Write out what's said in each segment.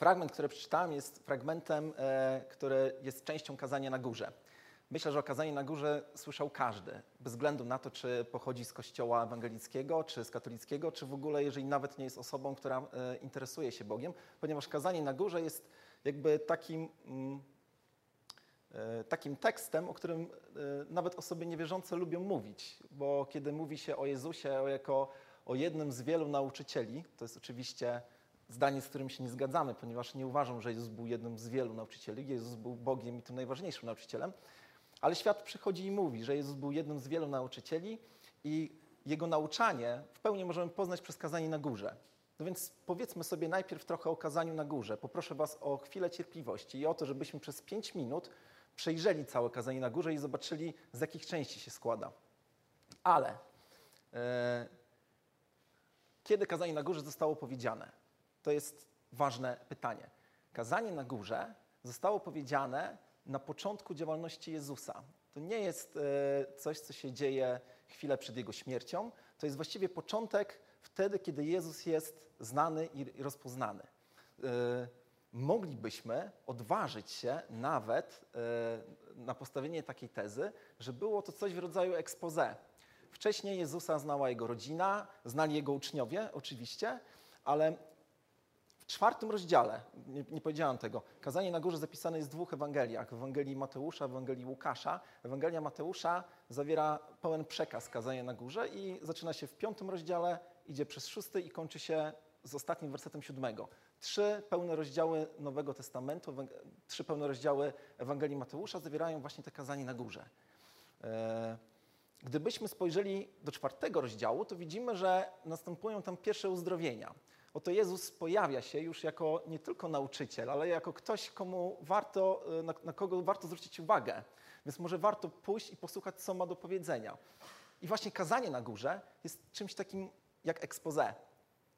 Fragment, który przeczytałem, jest fragmentem, e, który jest częścią kazania na górze. Myślę, że o kazaniu na górze słyszał każdy, bez względu na to, czy pochodzi z kościoła ewangelickiego, czy z katolickiego, czy w ogóle, jeżeli nawet nie jest osobą, która e, interesuje się Bogiem, ponieważ kazanie na górze jest jakby takim, mm, e, takim tekstem, o którym nawet osoby niewierzące lubią mówić, bo kiedy mówi się o Jezusie jako o jednym z wielu nauczycieli, to jest oczywiście zdanie, z którym się nie zgadzamy, ponieważ nie uważam, że Jezus był jednym z wielu nauczycieli. Jezus był Bogiem i tym najważniejszym nauczycielem. Ale świat przychodzi i mówi, że Jezus był jednym z wielu nauczycieli i jego nauczanie w pełni możemy poznać przez kazanie na górze. No więc powiedzmy sobie najpierw trochę o kazaniu na górze. Poproszę Was o chwilę cierpliwości i o to, żebyśmy przez pięć minut przejrzeli całe kazanie na górze i zobaczyli, z jakich części się składa. Ale e, kiedy kazanie na górze zostało powiedziane? To jest ważne pytanie. Kazanie na górze zostało powiedziane na początku działalności Jezusa. To nie jest e, coś, co się dzieje chwilę przed Jego śmiercią. To jest właściwie początek wtedy, kiedy Jezus jest znany i rozpoznany. E, moglibyśmy odważyć się nawet e, na postawienie takiej tezy, że było to coś w rodzaju expose. Wcześniej Jezusa znała jego rodzina, znali jego uczniowie oczywiście, ale czwartym rozdziale, nie, nie, powiedziałem tego, kazanie na górze zapisane jest w dwóch Ewangeliach, w Ewangelii Mateusza, w Ewangelii Łukasza. Ewangelia Mateusza zawiera pełen przekaz kazania na górze i zaczyna się w piątym rozdziale, idzie przez szósty i kończy się z ostatnim wersetem siódmego. Trzy pełne rozdziały Nowego Testamentu, trzy pełne rozdziały Ewangelii Mateusza zawierają właśnie te kazanie na górze. E, gdybyśmy spojrzeli do czwartego rozdziału, to widzimy, że następują tam pierwsze uzdrowienia. Oto Jezus pojawia się już jako nie tylko nauczyciel, ale jako ktoś, komu warto, e, na, na kogo warto zwrócić uwagę. Więc może warto pójść i posłuchać, co ma do powiedzenia. I właśnie kazanie na górze jest czymś takim jak expose.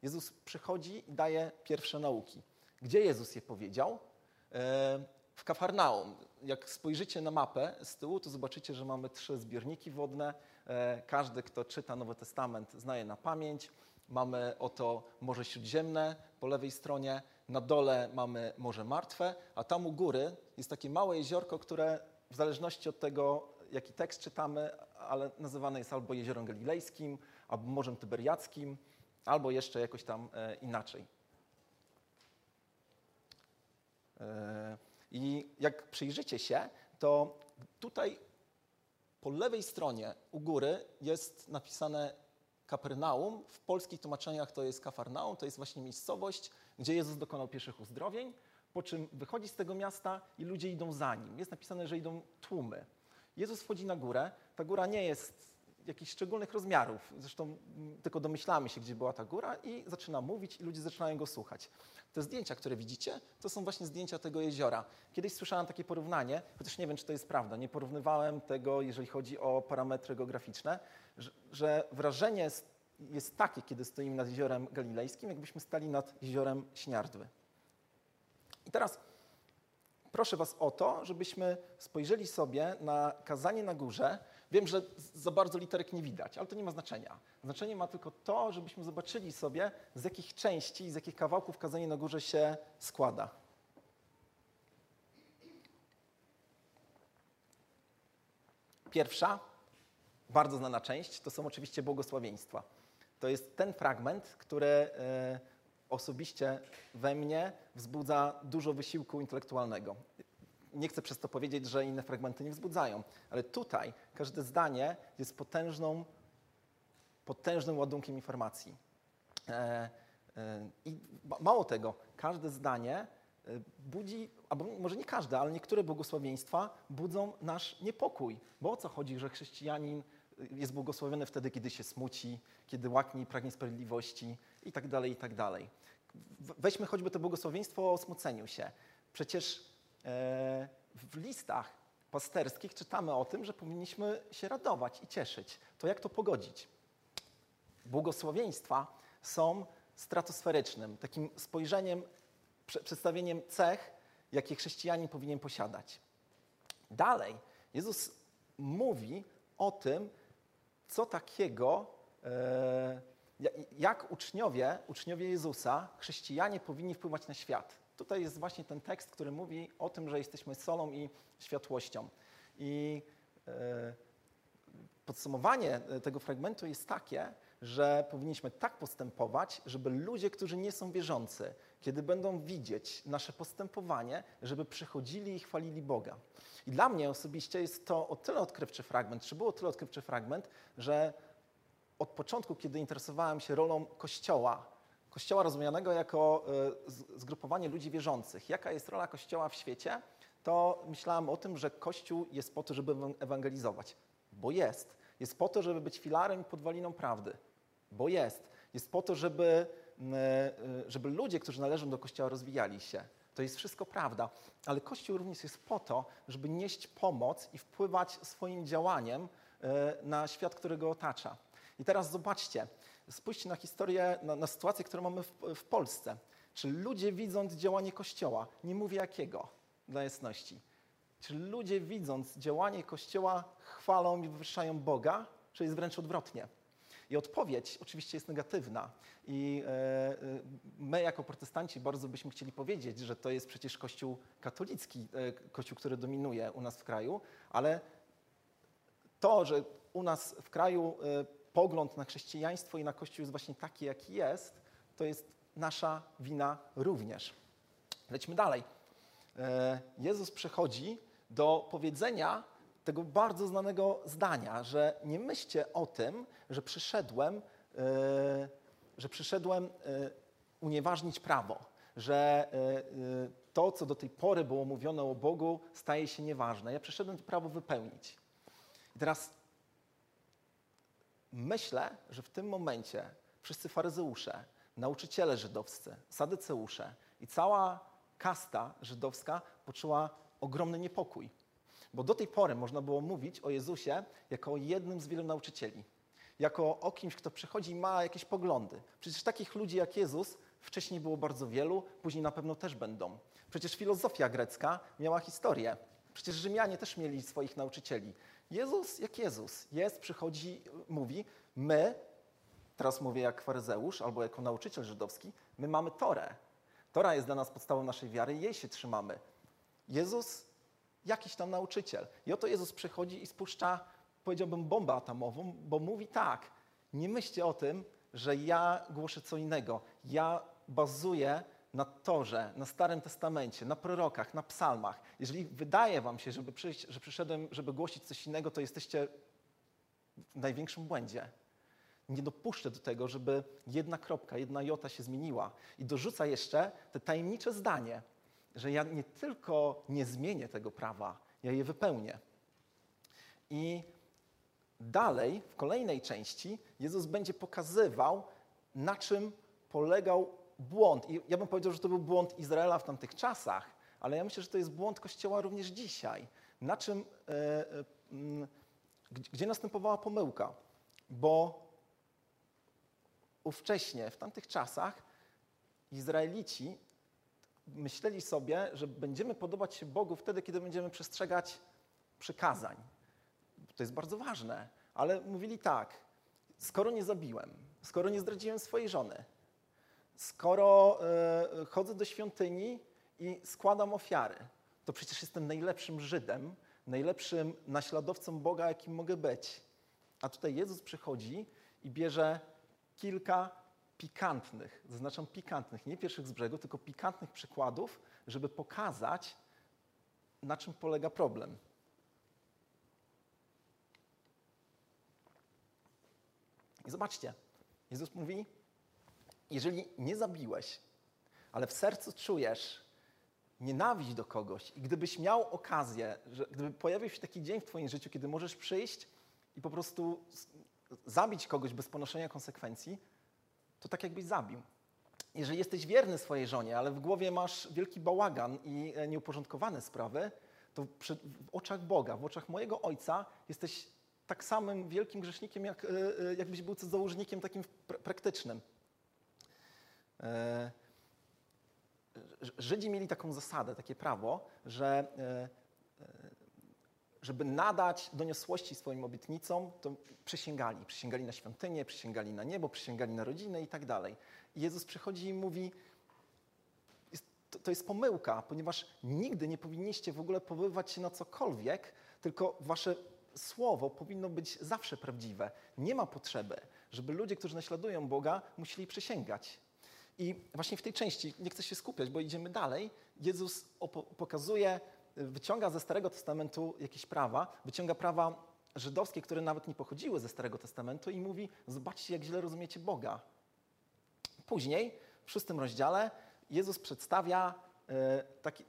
Jezus przychodzi i daje pierwsze nauki. Gdzie Jezus je powiedział? E, w Kafarnaum. Jak spojrzycie na mapę z tyłu, to zobaczycie, że mamy trzy zbiorniki wodne. E, każdy, kto czyta Nowy Testament, znaje na pamięć. Mamy oto Morze Śródziemne po lewej stronie, na dole mamy Morze Martwe, a tam u góry jest takie małe jeziorko, które w zależności od tego, jaki tekst czytamy, ale nazywane jest albo Jeziorem Galilejskim, albo Morzem Tyberiackim, albo jeszcze jakoś tam e, inaczej. E, I jak przyjrzycie się, to tutaj po lewej stronie u góry jest napisane Kapernaum. W polskich tłumaczeniach to jest Kafarnaum, to jest właśnie miejscowość, gdzie Jezus dokonał pierwszych uzdrowień, po czym wychodzi z tego miasta i ludzie idą za nim. Jest napisane, że idą tłumy. Jezus wchodzi na górę. Ta góra nie jest jakichś szczególnych rozmiarów. Zresztą tylko domyślamy się, gdzie była ta góra i zaczyna mówić i ludzie zaczynają go słuchać. Te zdjęcia, które widzicie, to są właśnie zdjęcia tego jeziora. Kiedyś słyszałem takie porównanie, chociaż nie wiem, czy to jest prawda. Nie porównywałem tego, jeżeli chodzi o parametry geograficzne, że, że wrażenie jest, takie, kiedy stoimy nad jeziorem galilejskim, jakbyśmy stali nad jeziorem Śniardwy. I teraz proszę Was o to, żebyśmy spojrzeli sobie na kazanie na górze. Wiem, że za bardzo literek nie widać, ale to nie ma znaczenia. Znaczenie ma tylko to, żebyśmy zobaczyli sobie, z jakich części, z jakich kawałków kazanie na górze się składa. Pierwsza bardzo znana część, to są oczywiście błogosławieństwa. To jest ten fragment, który e, osobiście we mnie wzbudza dużo wysiłku intelektualnego. Nie chcę przez to powiedzieć, że inne fragmenty nie wzbudzają, ale tutaj każde zdanie jest potężną, potężnym ładunkiem informacji. E, e, I mało tego, każde zdanie budzi, albo może nie każde, ale niektóre błogosławieństwa budzą nasz niepokój. Bo o co chodzi, że chrześcijanin jest błogosławiony wtedy, kiedy się smuci, kiedy łaknie i pragnie sprawiedliwości i tak dalej, i tak dalej. Weźmy choćby to błogosławieństwo o smuceniu się. Przecież e, w listach pasterskich czytamy o tym, że powinniśmy się radować i cieszyć. To jak to pogodzić? Błogosławieństwa są stratosferycznym, takim spojrzeniem, przedstawieniem cech, jakie chrześcijanin powinien posiadać. Dalej, Jezus mówi o tym, co takiego, e, jak uczniowie, uczniowie Jezusa, chrześcijanie powinni wpływać na świat. Tutaj jest właśnie ten tekst, który mówi o tym, że jesteśmy solą i światłością. I e, podsumowanie e, tego fragmentu jest takie, że powinniśmy tak postępować, żeby ludzie, którzy nie są wierzący, kiedy będą widzieć nasze postępowanie, żeby przychodzili i chwalili Boga. I dla mnie osobiście jest to o tyle odkrywczy fragment, czy było tyle odkrywczy fragment, że od początku, kiedy interesowałem się rolą Kościoła, Kościoła rozumianego jako e, zgrupowanie ludzi wierzących, jaka jest rola Kościoła w świecie, to myślałem o tym, że Kościół jest po to, żeby ewangelizować, bo jest. Jest po to, żeby być filarem i podwaliną prawdy, bo jest. Jest po to, żeby, e, e, żeby ludzie, którzy należą do Kościoła, rozwijali się. To jest wszystko prawda, ale Kościół również jest po to, żeby nieść pomoc i wpływać swoim działaniem na świat, który go otacza. I teraz zobaczcie, spójrzcie na historię, na, na sytuację, którą mamy w, w Polsce. Czy ludzie widząc działanie Kościoła, nie mówię jakiego, dla jasności, czy ludzie widząc działanie Kościoła chwalą i wywyższają Boga, czy jest wręcz odwrotnie? I odpowiedź oczywiście jest negatywna. I e, e, my, jako protestanci, bardzo byśmy chcieli powiedzieć, że to jest przecież Kościół katolicki, e, Kościół, który dominuje u nas w kraju, ale to, że u nas w kraju pogląd na chrześcijaństwo i na Kościół jest właśnie taki, jaki jest, to jest nasza wina również. Lećmy dalej. E, Jezus przychodzi do powiedzenia tego bardzo znanego zdania, że nie myślcie o tym, że przyszedłem, e, że przyszedłem e, unieważnić prawo, że to, co do tej pory było mówione o Bogu, staje się nieważne. Ja przyszedłem to prawo wypełnić. I teraz Myślę, że w tym momencie wszyscy faryzeusze, nauczyciele żydowscy, sadyceusze i cała kasta żydowska poczuła ogromny niepokój. Bo do tej pory można było mówić o Jezusie jako o jednym z wielu nauczycieli. Jako o kimś, kto przychodzi i ma jakieś poglądy. Przecież takich ludzi jak Jezus wcześniej było bardzo wielu, później na pewno też będą. Przecież filozofia grecka miała historię. Przecież Rzymianie też mieli swoich nauczycieli. Jezus jak Jezus jest, przychodzi, mówi, my, teraz mówię jak faryzeusz albo jako nauczyciel żydowski, my mamy Torę. Tora jest dla nas podstawą naszej wiary i jej się trzymamy. Jezus, jakiś tam nauczyciel. I oto Jezus przychodzi i spuszcza, powiedziałbym, bombę atomową, bo mówi tak, nie myślcie o tym, że ja głoszę co innego. Ja bazuję na Torze, na Starym Testamencie, na prorokach, na psalmach. Jeżeli wydaje wam się, żeby przyjść, że przyszedłem, żeby głosić coś innego, to jesteście w największym błędzie. Nie dopuszczę do tego, żeby jedna kropka, jedna jota się zmieniła. I dorzuca jeszcze te tajemnicze zdanie, że ja nie tylko nie zmienię tego prawa, ja je wypełnię. I dalej, w kolejnej części, Jezus będzie pokazywał, na czym polegał błąd. I ja bym powiedział, że to był błąd Izraela w tamtych czasach, ale ja myślę, że to jest błąd Kościoła również dzisiaj. Na czym, e, e, gdzie następowała pomyłka? Bo ówcześnie, w tamtych czasach, Izraelici myśleli sobie, że będziemy podobać się Bogu wtedy, kiedy będziemy przestrzegać przykazań. To jest bardzo ważne, ale mówili tak: skoro nie zabiłem, skoro nie zdradziłem swojej żony, skoro e, chodzę do świątyni i składam ofiary, to przecież jestem najlepszym Żydem, najlepszym naśladowcą Boga, jakim mogę być. A tutaj Jezus przychodzi i bierze kilka pikantnych, zaznaczam pikantnych, nie pierwszych z brzegu, tylko pikantnych przykładów, żeby pokazać, na czym polega problem. I zobaczcie, Jezus mówi, jeżeli nie zabiłeś, ale w sercu czujesz nienawiść do kogoś i gdybyś miał okazję, że gdyby pojawił się taki dzień w Twoim życiu, kiedy możesz przyjść i po prostu zabić kogoś bez ponoszenia konsekwencji, to tak jakbyś zabił. Jeżeli jesteś wierny swojej żonie, ale w głowie masz wielki bałagan i e, nieuporządkowane sprawy, to w oczach Boga, w oczach mojego Ojca jesteś tak samym wielkim grzesznikiem, jak, e, e, jakbyś był cudzołożnikiem takim praktycznym. E, Żydzi mieli taką zasadę, takie prawo, że e, e, żeby nadać doniosłości swoim obietnicom, to przysięgali. Przysięgali na świątynię, przysięgali na niebo, przysięgali na rodzinę i tak dalej. I Jezus przychodzi i mówi, to jest pomyłka, ponieważ nigdy nie powinniście w ogóle powoływać się na cokolwiek, tylko wasze słowo powinno być zawsze prawdziwe. Nie ma potrzeby, żeby ludzie, którzy naśladują Boga, musieli przysięgać. I właśnie w tej części, nie chcę się skupiać, bo idziemy dalej, Jezus pokazuje, wyciąga ze Starego Testamentu jakieś prawa, wyciąga prawa żydowskie, które nawet nie pochodziły ze Starego Testamentu i mówi, zobaczcie, jak źle rozumiecie Boga. Później, w szóstym rozdziale, Jezus przedstawia, e, taki,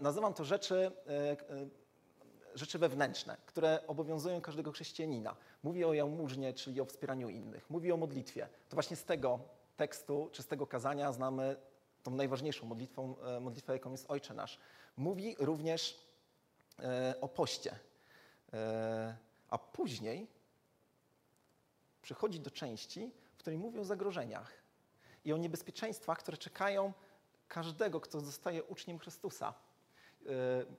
nazywam to rzeczy, e, e, rzeczy wewnętrzne, które obowiązują każdego chrześcijanina. Mówi o jałmużnie, czyli o wspieraniu innych. Mówi o modlitwie. To właśnie z tego tekstu, czy z tego kazania znamy tą najważniejszą modlitwą, modlitwę, jaką jest Ojcze Nasz. Mówi również o poście. A później przychodzi do części, w której mówi o zagrożeniach i o niebezpieczeństwach, które czekają każdego, kto zostaje uczniem Chrystusa. E,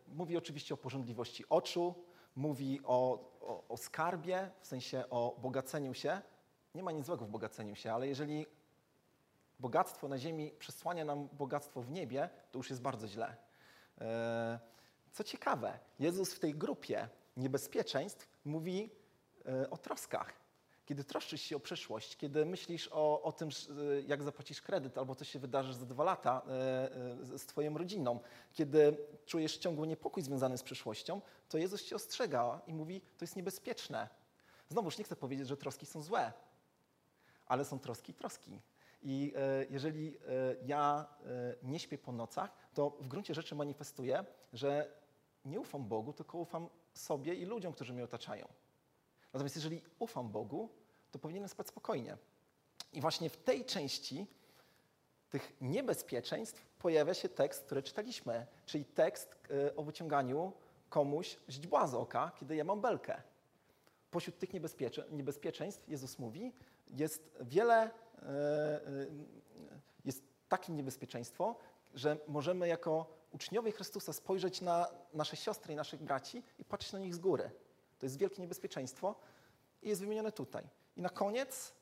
mówi oczywiście o porządliwości oczu, mówi o, o, o skarbie, w sensie o bogaceniu się. Nie ma nic złego w bogaceniu się, ale jeżeli bogactwo na ziemi przesłania nam bogactwo w niebie, to już jest bardzo źle. E, co ciekawe, Jezus w tej grupie niebezpieczeństw mówi e, o troskach. Kiedy troszczysz się o przyszłość, kiedy myślisz o, o tym, e, jak zapłacisz kredyt albo co się wydarzy za dwa lata z Twoją rodziną, kiedy czujesz ciągły niepokój związany z przyszłością, to Jezus Cię ostrzega i mówi, to jest niebezpieczne. Znowuż nie chcę powiedzieć, że troski są złe, ale są troski i troski. I jeżeli ja nie śpię po nocach, to w gruncie rzeczy manifestuję, że nie ufam Bogu, tylko ufam sobie i ludziom, którzy mnie otaczają. Natomiast jeżeli ufam Bogu, to powinienem spać spokojnie. I właśnie w tej części tych niebezpieczeństw pojawia się tekst, który czytaliśmy, czyli tekst e, o wyciąganiu komuś źdźbła z oka, kiedy ja mam belkę. Pośród tych niebezpiecze, niebezpieczeństw, Jezus mówi, jest wiele, e, e, jest takie niebezpieczeństwo, że możemy jako uczniowie Chrystusa spojrzeć na nasze siostry i naszych braci i patrzeć na nich z góry. To jest wielkie niebezpieczeństwo i jest wymienione tutaj. I na koniec,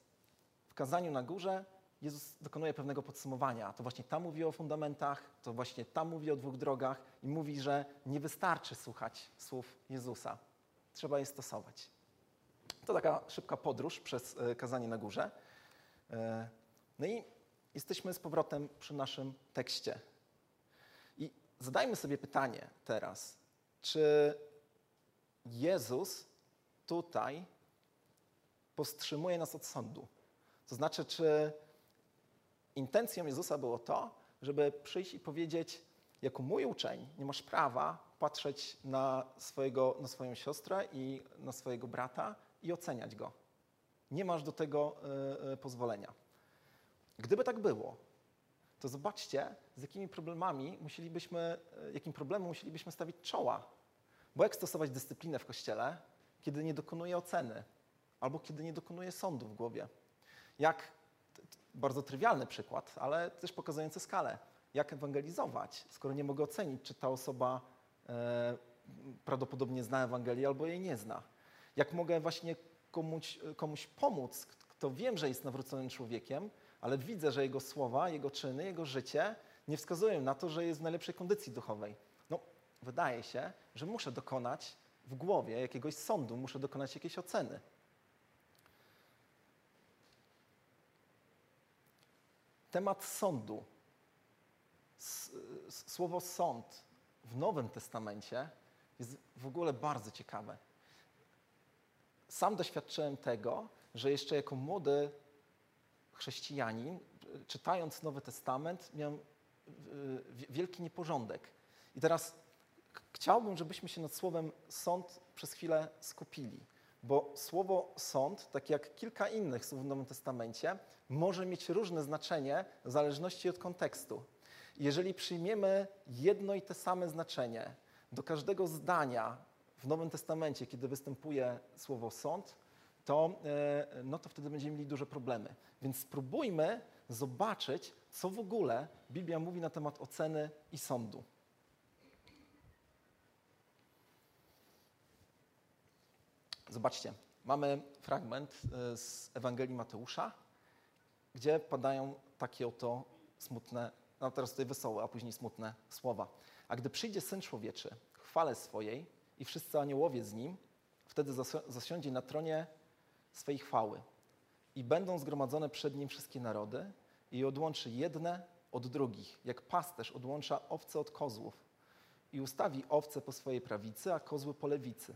w kazaniu na górze, Jezus dokonuje pewnego podsumowania. To właśnie tam mówi o fundamentach, to właśnie tam mówi o dwóch drogach i mówi, że nie wystarczy słuchać słów Jezusa. Trzeba je stosować. To taka szybka podróż przez e, kazanie na górze. E, no i jesteśmy z powrotem przy naszym tekście. Zadajmy sobie pytanie teraz, czy Jezus tutaj powstrzymuje nas od sądu? To znaczy, czy intencją Jezusa było to, żeby przyjść i powiedzieć, jako mój uczeń, nie masz prawa patrzeć na, swojego, na swoją siostrę i na swojego brata i oceniać go. Nie masz do tego y, y, pozwolenia. Gdyby tak było, to zobaczcie, z jakimi problemami musielibyśmy, e, jakim problemem musielibyśmy stawić czoła. Bo jak stosować dyscyplinę w kościele, kiedy nie dokonuje oceny, albo kiedy nie dokonuje sądu w głowie? Jak, bardzo trywialny przykład, ale też pokazujący skalę, jak ewangelizować, skoro nie mogę ocenić, czy ta osoba e, prawdopodobnie zna Ewangelię albo jej nie zna? Jak mogę właśnie komuś, komuś pomóc, kto wiem, że jest nawróconym człowiekiem, ale widzę, że jego słowa, jego czyny, jego życie nie wskazują na to, że jest w najlepszej kondycji duchowej. No, wydaje się, że muszę dokonać w głowie jakiegoś sądu, muszę dokonać jakiejś oceny. Temat sądu. Słowo sąd w Nowym Testamencie jest w ogóle bardzo ciekawe. Sam doświadczyłem tego, że jeszcze jako młody chrześcijanin, czytając Nowy Testament, miałem wielki nieporządek. I teraz chciałbym, żebyśmy się nad słowem sąd przez chwilę skupili, bo słowo sąd, tak jak kilka innych słów w Nowym Testamencie, może mieć różne znaczenie w zależności od kontekstu. Jeżeli przyjmiemy jedno i te same znaczenie do każdego zdania w Nowym Testamencie, kiedy występuje słowo sąd, to, e, no to wtedy będziemy mieli duże problemy. Więc spróbujmy zobaczyć, co w ogóle Biblia mówi na temat oceny i sądu. Zobaczcie, mamy fragment e, z Ewangelii Mateusza, gdzie padają takie oto smutne, no teraz tutaj wesołe, a później smutne słowa. A gdy przyjdzie Syn Człowieczy chwale swojej i wszyscy aniołowie z Nim, wtedy zasi- zasiądzie na tronie swej chwały. I będą zgromadzone przed Nim wszystkie narody i odłączy jedne od drugich, jak pasterz odłącza owce od kozłów i ustawi owce po swojej prawicy, a kozły po lewicy.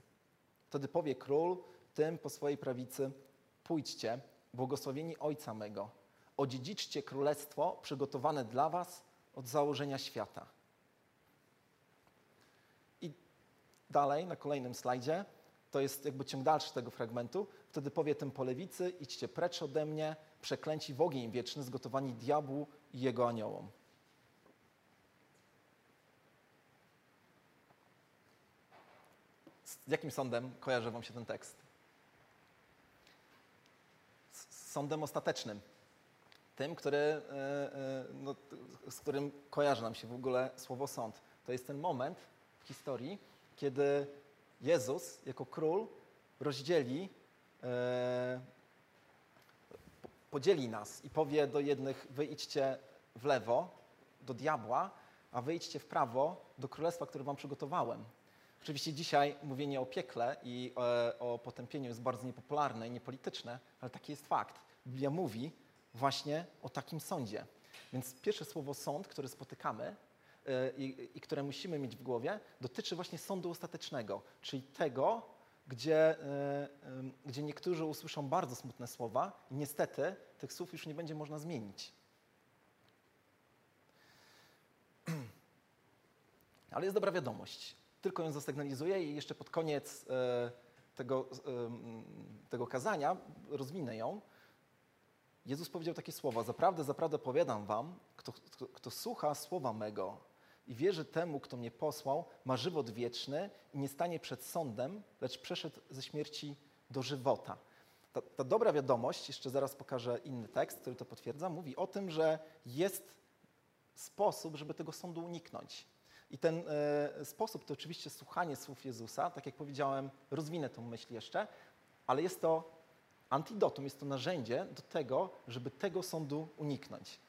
Wtedy powie król tym po swojej prawicy: Pójdźcie, błogosławieni Ojca mego, odziedziczcie królestwo przygotowane dla was od założenia świata. I dalej, na kolejnym slajdzie, to jest jakby ciąg dalszy tego fragmentu. Wtedy powie tym po lewicy: Idźcie precz ode mnie, przeklęci w ogień wieczny, zgotowani diabłu i jego aniołom. Z jakim sądem kojarzy Wam się ten tekst? Z sądem ostatecznym. Tym, który, e, e, no, z którym kojarzy nam się w ogóle słowo sąd. To jest ten moment w historii, kiedy Jezus jako król rozdzieli, e, po- podzieli nas i powie do jednych: Wy idźcie w lewo do diabła, a wy idźcie w prawo do królestwa, które wam przygotowałem. Oczywiście dzisiaj mówienie o piekle i e, o potępieniu jest bardzo niepopularne i niepolityczne, ale taki jest fakt. Biblia mówi właśnie o takim sądzie. Więc pierwsze słowo sąd, które spotykamy i, i które musimy mieć w głowie, dotyczy właśnie sądu ostatecznego, czyli tego, gdzie, e, em, gdzie niektórzy usłyszą bardzo smutne słowa i niestety tych słów już nie będzie można zmienić. Ale jest dobra wiadomość. Tylko ją zasygnalizuję i jeszcze pod koniec e, tego, e, tego kazania rozwinę ją. Jezus powiedział takie słowa: Zaprawdę, zaprawdę powiadam wam, kto, kto, kto słucha słowa mego i wierzy temu, kto mnie posłał, ma żywot wieczny i nie stanie przed sądem, lecz przeszedł ze śmierci do żywota. Ta, ta dobra wiadomość, jeszcze zaraz pokażę inny tekst, który to potwierdza, mówi o tym, że jest sposób, żeby tego sądu uniknąć. I ten e, sposób to oczywiście słuchanie słów Jezusa. Tak jak powiedziałem, rozwinę tą myśl jeszcze, ale jest to antidotum, jest to narzędzie do tego, żeby tego sądu uniknąć.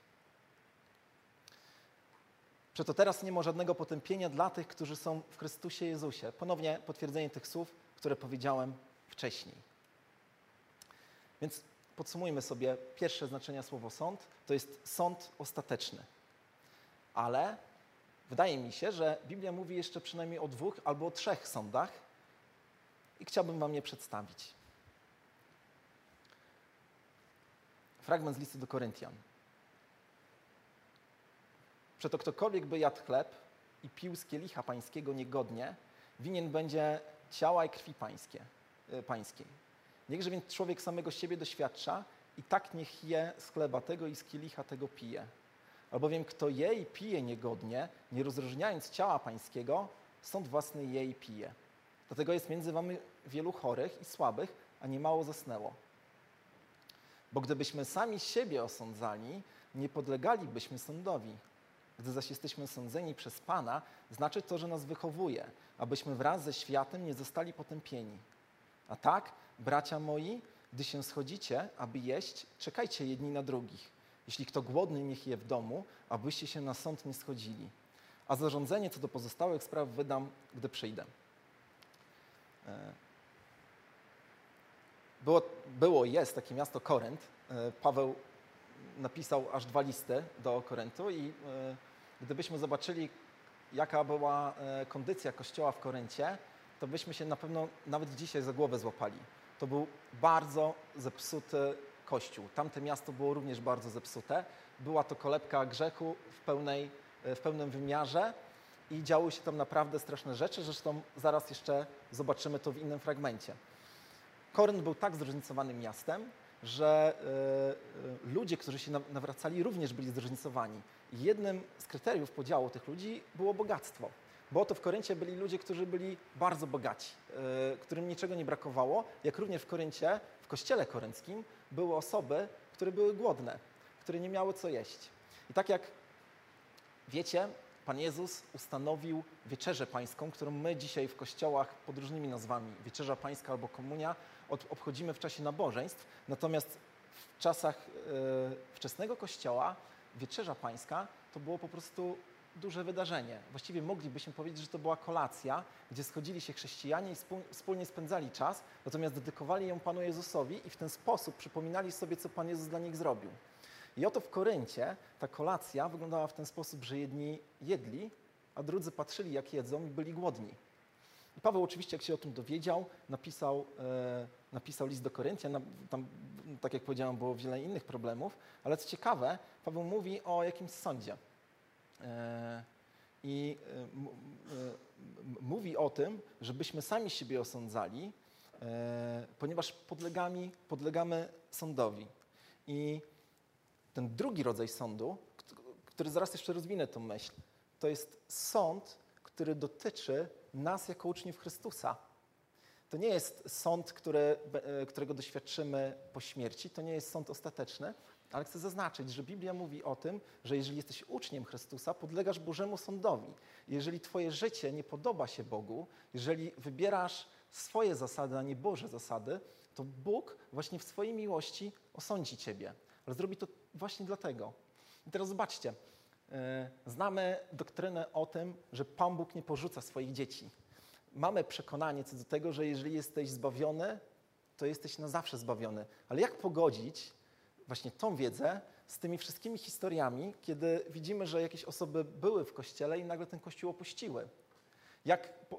Przeto teraz nie ma żadnego potępienia dla tych, którzy są w Chrystusie Jezusie. Ponownie potwierdzenie tych słów, które powiedziałem wcześniej. Więc podsumujmy sobie pierwsze znaczenie słowo sąd. To jest sąd ostateczny. Ale wydaje mi się, że Biblia mówi jeszcze przynajmniej o dwóch albo o trzech sądach i chciałbym Wam je przedstawić. Fragment z listu do Koryntian. Przeto ktokolwiek by jadł chleb i pił z kielicha pańskiego niegodnie, winien będzie ciała i krwi pańskie, y, pańskiej. Niechże więc człowiek samego siebie doświadcza i tak niech je z chleba tego i z kielicha tego pije. Albowiem kto je i pije niegodnie, nie rozróżniając ciała pańskiego, sąd własny je i pije. Dlatego jest między wami wielu chorych i słabych, a niemało zasnęło. Bo gdybyśmy sami siebie osądzali, nie podlegalibyśmy sądowi. Gdy zaś jesteśmy sądzeni przez Pana, znaczy to, że nas wychowuje, abyśmy wraz ze światem nie zostali potępieni. A tak, bracia moi, gdy się schodzicie, aby jeść, czekajcie jedni na drugich. Jeśli kto głodny, niech je w domu, abyście się na sąd nie schodzili. A zarządzenie co do pozostałych spraw wydam, gdy przyjdę. E, Było, było jest takie miasto Korynt. E, Paweł napisał aż dwa listy do Koryntu i e, gdybyśmy zobaczyli, jaka była e, kondycja kościoła w Koryncie, to byśmy się na pewno nawet dzisiaj za głowę złapali. To był bardzo zepsuty kościół. Tamte miasto było również bardzo zepsute. Była to kolebka grzechu w, pełnej, e, w pełnym wymiarze i działy się tam naprawdę straszne rzeczy. Zresztą zaraz jeszcze zobaczymy to w innym fragmencie. Korynt był tak zróżnicowanym miastem, że e, e, ludzie, którzy się naw- nawracali, również byli zróżnicowani. Jednym z kryteriów podziału tych ludzi było bogactwo. Bo oto w Koryncie byli ludzie, którzy byli bardzo bogaci, e, którym niczego nie brakowało, jak również w Koryncie, w kościele korynckim, były osoby, które były głodne, które nie miały co jeść. I tak jak wiecie, Pan Jezus ustanowił wieczerzę pańską, którą my dzisiaj w kościołach pod różnymi nazwami, wieczerza pańska albo komunia, obchodzimy w czasie nabożeństw. Natomiast w czasach e, wczesnego kościoła wieczerza pańska to było po prostu duże wydarzenie. Właściwie moglibyśmy powiedzieć, że to była kolacja, gdzie schodzili się chrześcijanie i wspólnie spędzali czas, natomiast dedykowali ją Panu Jezusowi i w ten sposób przypominali sobie, co Pan Jezus dla nich zrobił. I oto w Koryncie ta kolacja wyglądała w ten sposób, że jedni jedli, a drudzy patrzyli, jak jedzą i byli głodni. I Paweł oczywiście, jak się o tym dowiedział, napisał, e, napisał list do Koryntian. Tam, tak jak powiedziałem, było wiele innych problemów, ale co ciekawe, Paweł mówi o jakimś sądzie. E, I e, e, mówi o tym, żebyśmy sami siebie osądzali, e, ponieważ podlegamy, podlegamy sądowi. I ten drugi rodzaj sądu, który zaraz jeszcze rozwinę tą myśl, to jest sąd, który dotyczy nas jako uczniów Chrystusa. To nie jest sąd, który, e, którego doświadczymy po śmierci, to nie jest sąd ostateczny, ale chcę zaznaczyć, że Biblia mówi o tym, że jeżeli jesteś uczniem Chrystusa, podlegasz Bożemu sądowi. Jeżeli Twoje życie nie podoba się Bogu, jeżeli wybierasz swoje zasady, a nie Boże zasady, to Bóg właśnie w swojej miłości osądzi Ciebie. Ale zrobi to właśnie dlatego. I teraz zobaczcie, znamy doktrynę o tym, że Pan Bóg nie porzuca swoich dzieci. Mamy przekonanie co do tego, że jeżeli jesteś zbawiony, to jesteś na zawsze zbawiony. Ale jak pogodzić właśnie tą wiedzę z tymi wszystkimi historiami, kiedy widzimy, że jakieś osoby były w kościele i nagle ten kościół opuściły? Jak y,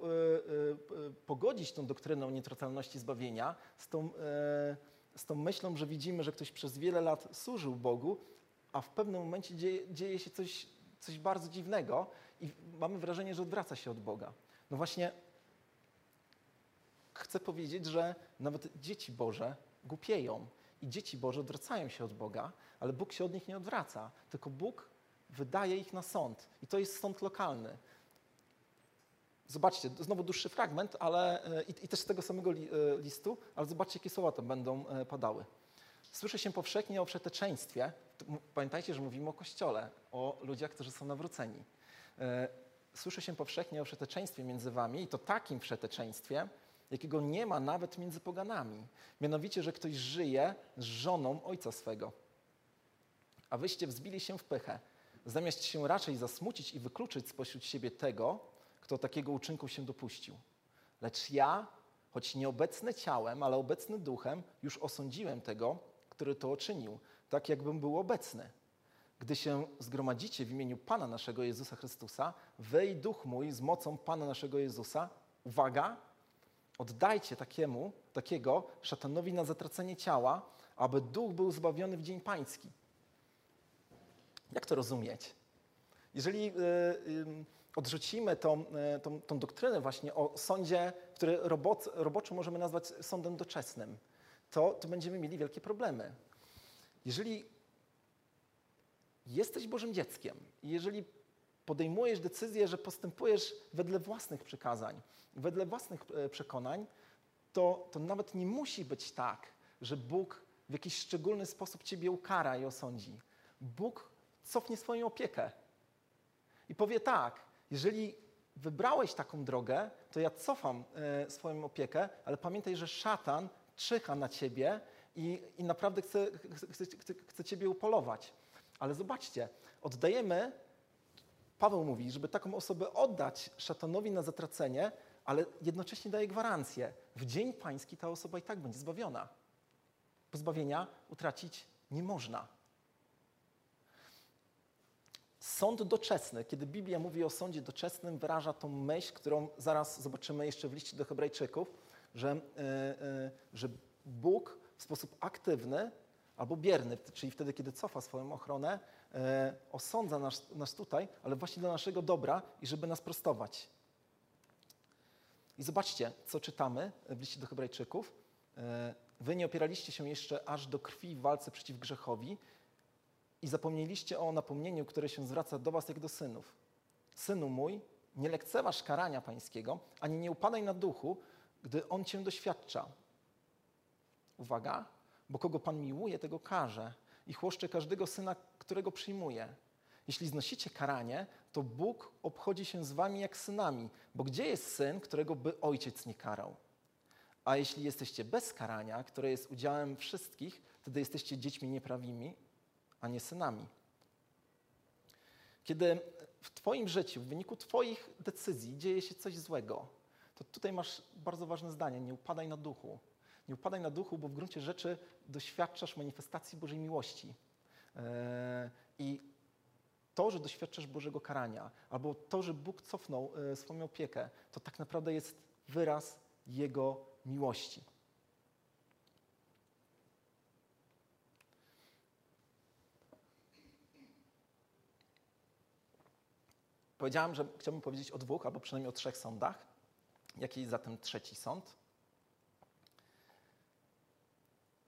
y, pogodzić tą doktryną nietratalności zbawienia z tą, z tą myślą, że widzimy, że ktoś przez wiele lat służył Bogu, a w pewnym momencie dzieje, dzieje się coś, coś bardzo dziwnego i mamy wrażenie, że odwraca się od Boga. No właśnie, chcę powiedzieć, że nawet dzieci Boże głupieją i dzieci Boże odwracają się od Boga, ale Bóg się od nich nie odwraca, tylko Bóg wydaje ich na sąd. I to jest sąd lokalny. Zobaczcie, znowu dłuższy fragment, ale e, i, i też z tego samego li, e, listu, ale zobaczcie, jakie słowa tam będą e, padały. Słyszę się powszechnie o przeteczeństwie. Pamiętajcie, że mówimy o Kościole, o ludziach, którzy są nawróceni. E, słyszę się powszechnie o przeteczeństwie między wami i to takim przeteczeństwie, jakiego nie ma nawet między poganami. Mianowicie, że ktoś żyje z żoną ojca swego. A wyście wzbili się w pychę, zamiast się raczej zasmucić i wykluczyć spośród siebie tego, kto takiego uczynku się dopuścił. Lecz ja, choć nieobecny ciałem, ale obecny duchem, już osądziłem tego, który to uczynił, tak jakbym był obecny. Gdy się zgromadzicie w imieniu Pana naszego Jezusa Chrystusa, wej duch mój z mocą Pana naszego Jezusa, uwaga, oddajcie takiemu, takiego szatanowi na zatracenie ciała, aby duch był zbawiony w dzień pański. Jak to rozumieć? Jeżeli y, odrzucimy tą, y, tą, tą, doktrynę właśnie o sądzie, który roboczo możemy nazwać sądem doczesnym, to, to będziemy mieli wielkie problemy. Jeżeli jesteś Bożym dzieckiem i jeżeli podejmujesz decyzję, że postępujesz wedle własnych przykazań, wedle własnych e, przekonań, to, to nawet nie musi być tak, że Bóg w jakiś szczególny sposób ciebie ukara i osądzi. Bóg cofnie swoją opiekę i powie tak, jeżeli wybrałeś taką drogę, to ja cofam e, swoją opiekę, ale pamiętaj, że szatan czyha na ciebie i, i naprawdę chce, chce, chce, chce ciebie upolować. Ale zobaczcie, oddajemy, Paweł mówi, żeby taką osobę oddać szatanowi na zatracenie, ale jednocześnie daje gwarancję. W dzień pański ta osoba i tak będzie zbawiona. Pozbawienia utracić nie można. Sąd doczesny, kiedy Biblia mówi o sądzie doczesnym, wyraża tą myśl, którą zaraz zobaczymy jeszcze w liście do Hebrajczyków, że, yy, yy, że Bóg w sposób aktywny albo bierny, czyli wtedy, kiedy cofa swoją ochronę, yy, osądza nas, nas tutaj, ale właśnie dla naszego dobra i żeby nas prostować. I zobaczcie, co czytamy w liście do Hebrajczyków. Wy nie opieraliście się jeszcze aż do krwi w walce przeciw grzechowi i zapomnieliście o napomnieniu, które się zwraca do was jak do synów. Synu mój, nie lekceważ karania pańskiego, ani nie upadaj na duchu, gdy On cię doświadcza. Uwaga, bo kogo Pan miłuje, tego karze i chłoszcze każdego syna, którego przyjmuje. Jeśli znosicie karanie, to Bóg obchodzi się z wami jak synami, bo gdzie jest syn, którego by ojciec nie karał? A jeśli jesteście bez karania, które jest udziałem wszystkich, wtedy jesteście dziećmi nieprawimi, a nie synami. Kiedy w Twoim życiu, w wyniku Twoich decyzji dzieje się coś złego, to tutaj masz bardzo ważne zdanie: nie upadaj na duchu. Nie upadaj na duchu, bo w gruncie rzeczy doświadczasz manifestacji Bożej miłości. E, I to, że doświadczasz Bożego karania, albo to, że Bóg cofnął e, swoją opiekę, to tak naprawdę jest wyraz Jego miłości. Powiedziałem, że chciałbym powiedzieć o dwóch, albo przynajmniej o trzech sądach. Jaki jest zatem trzeci sąd?